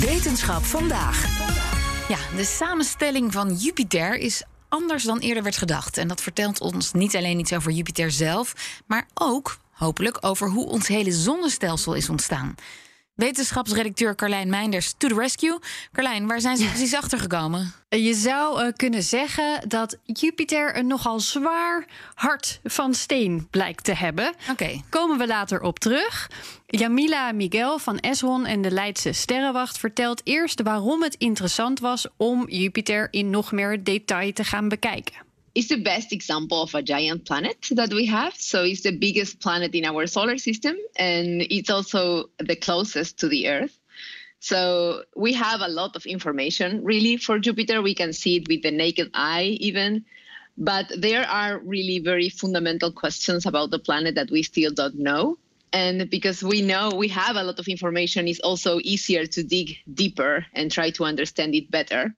Wetenschap vandaag. Ja, de samenstelling van Jupiter is anders dan eerder werd gedacht. En dat vertelt ons niet alleen iets over Jupiter zelf, maar ook hopelijk over hoe ons hele zonnestelsel is ontstaan. Wetenschapsredacteur Carlijn Meinders to the rescue. Carlijn, waar zijn ze precies achter gekomen? Je zou uh, kunnen zeggen dat Jupiter een nogal zwaar hart van steen blijkt te hebben. Oké. Okay. Komen we later op terug. Jamila Miguel van Esron en de Leidse Sterrenwacht vertelt eerst waarom het interessant was om Jupiter in nog meer detail te gaan bekijken. It's the best example of a giant planet that we have. So it's the biggest planet in our solar system, and it's also the closest to the Earth. So we have a lot of information really for Jupiter. We can see it with the naked eye, even. But there are really very fundamental questions about the planet that we still don't know. And because we know we have a lot of information, it's also easier to dig deeper and try to understand it better.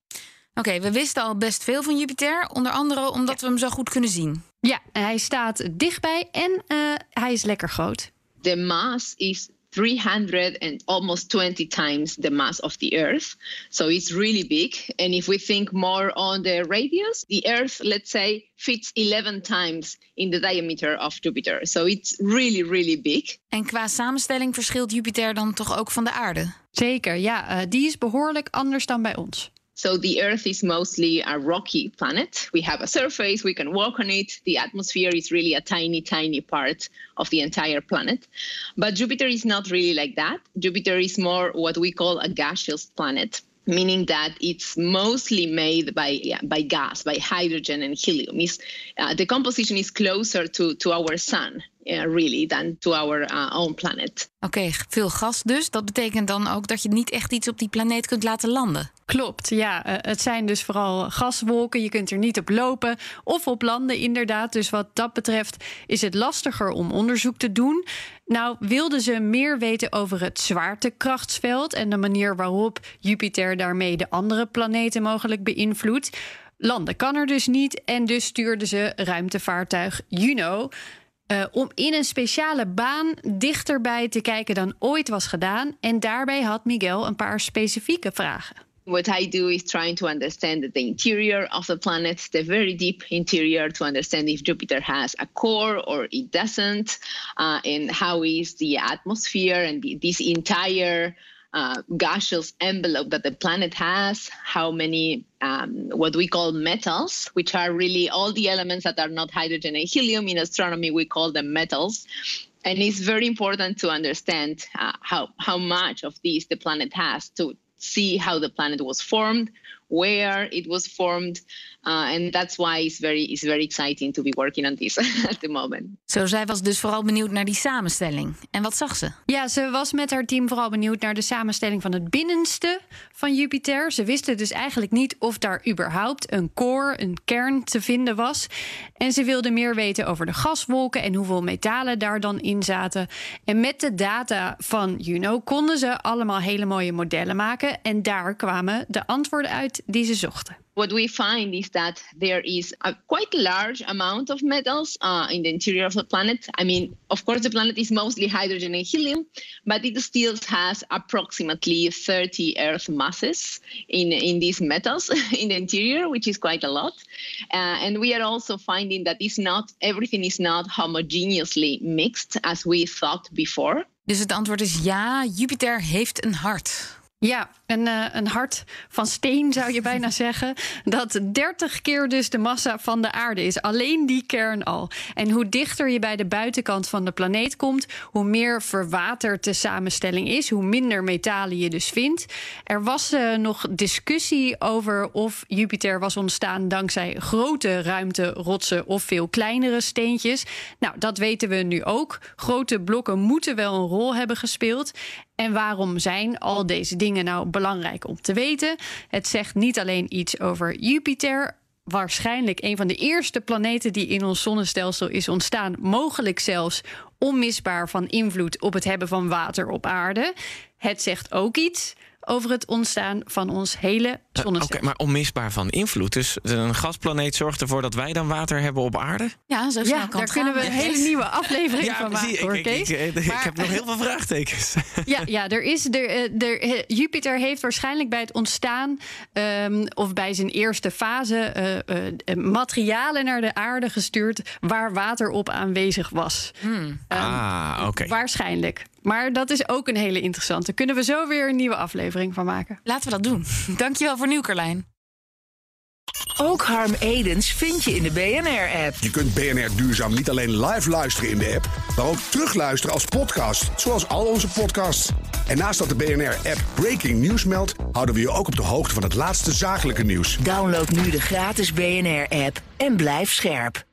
Oké, okay, we wisten al best veel van Jupiter, onder andere omdat we hem zo goed kunnen zien. Ja, hij staat dichtbij en uh, hij is lekker groot. The mass is 300 and almost 20 times the mass of the Earth. So it's really big. And if we think more on the radius, the Earth, let's say, fits 11 times in the diameter of Jupiter. So it's really, really big. En qua samenstelling verschilt Jupiter dan toch ook van de aarde? Zeker, ja. Uh, die is behoorlijk anders dan bij ons. So the Earth is mostly a rocky planet. We have a surface, we can walk on it. The atmosphere is really a tiny, tiny part of the entire planet. But Jupiter is not really like that. Jupiter is more what we call a gaseous planet. Meaning that it's mostly made by by gas, by hydrogen and helium. Uh, the composition is closer to to our sun, uh, really, than to our uh, own planet. Oké, okay, veel gas dus. Dat betekent dan ook dat je niet echt iets op die planeet kunt laten landen. Klopt, ja. Uh, het zijn dus vooral gaswolken. Je kunt er niet op lopen of op landen, inderdaad. Dus wat dat betreft is het lastiger om onderzoek te doen. Nou, wilden ze meer weten over het zwaartekrachtsveld en de manier waarop Jupiter daarmee de andere planeten mogelijk beïnvloedt. Landen kan er dus niet en dus stuurden ze ruimtevaartuig Juno. Uh, om in een speciale baan dichterbij te kijken dan ooit was gedaan. En daarbij had Miguel een paar specifieke vragen. What I do is trying to understand the interior of the planet, the very deep interior, to understand if Jupiter has a core or it doesn't, uh, and how is the atmosphere and this entire uh, gaseous envelope that the planet has, how many um, what we call metals, which are really all the elements that are not hydrogen and helium. In astronomy, we call them metals. And it's very important to understand uh, how, how much of these the planet has to see how the planet was formed, where it was formed, uh, and that's why it's very it's very exciting to be working on this at the moment. Zo, zij was dus vooral benieuwd naar die samenstelling. En wat zag ze? Ja, ze was met haar team vooral benieuwd naar de samenstelling van het binnenste van Jupiter. Ze wisten dus eigenlijk niet of daar überhaupt een core, een kern te vinden was. En ze wilde meer weten over de gaswolken en hoeveel metalen daar dan in zaten. En met de data van Juno konden ze allemaal hele mooie modellen maken. En daar kwamen de antwoorden uit die ze zochten. what we find is that there is a quite large amount of metals uh, in the interior of the planet. I mean, of course, the planet is mostly hydrogen and helium, but it still has approximately 30 Earth masses in, in these metals in the interior, which is quite a lot. Uh, and we are also finding that it's not everything is not homogeneously mixed as we thought before. Dus het antwoord is ja, Jupiter heeft een hart. Ja, een, uh, een hart van steen zou je bijna zeggen. Dat 30 keer dus de massa van de aarde is. Alleen die kern al. En hoe dichter je bij de buitenkant van de planeet komt, hoe meer verwaterd de samenstelling is, hoe minder metalen je dus vindt. Er was uh, nog discussie over of Jupiter was ontstaan dankzij grote ruimterotsen of veel kleinere steentjes. Nou, dat weten we nu ook. Grote blokken moeten wel een rol hebben gespeeld. En waarom zijn al deze dingen nou belangrijk om te weten? Het zegt niet alleen iets over Jupiter, waarschijnlijk een van de eerste planeten die in ons zonnestelsel is ontstaan, mogelijk zelfs onmisbaar van invloed op het hebben van water op aarde. Het zegt ook iets over het ontstaan van ons hele Eh, Oké, zonnestelsel. maar onmisbaar van invloed. Dus een gasplaneet zorgt ervoor dat wij dan water hebben op aarde? Ja, zo snel Ja, kan daar kunnen we een hele nieuwe aflevering Ja, van maken, hoor, ik, ik, ik, heb nog heel veel vraagtekens. Ja, ja er is, er, eh, er, eh, Jupiter heeft waarschijnlijk bij het ontstaan ehm, of bij zijn eerste fase eh, eh, eh, materialen naar de aarde gestuurd waar water op aanwezig was. Ehm, ah, oké. Waarschijnlijk. Maar dat is ook een hele interessante. Kunnen we zo weer een nieuwe aflevering van maken? Laten we dat doen. Dankjewel voor nu, Carlijn. Ook Harm Edens vind je in de BNR-app. Je kunt BNR Duurzaam niet alleen live luisteren in de app, maar ook terugluisteren als podcast, zoals al onze podcasts. En naast dat de BNR-app Breaking News meldt, houden we je ook op de hoogte van het laatste zakelijke nieuws. Download nu de gratis BNR-app en blijf scherp.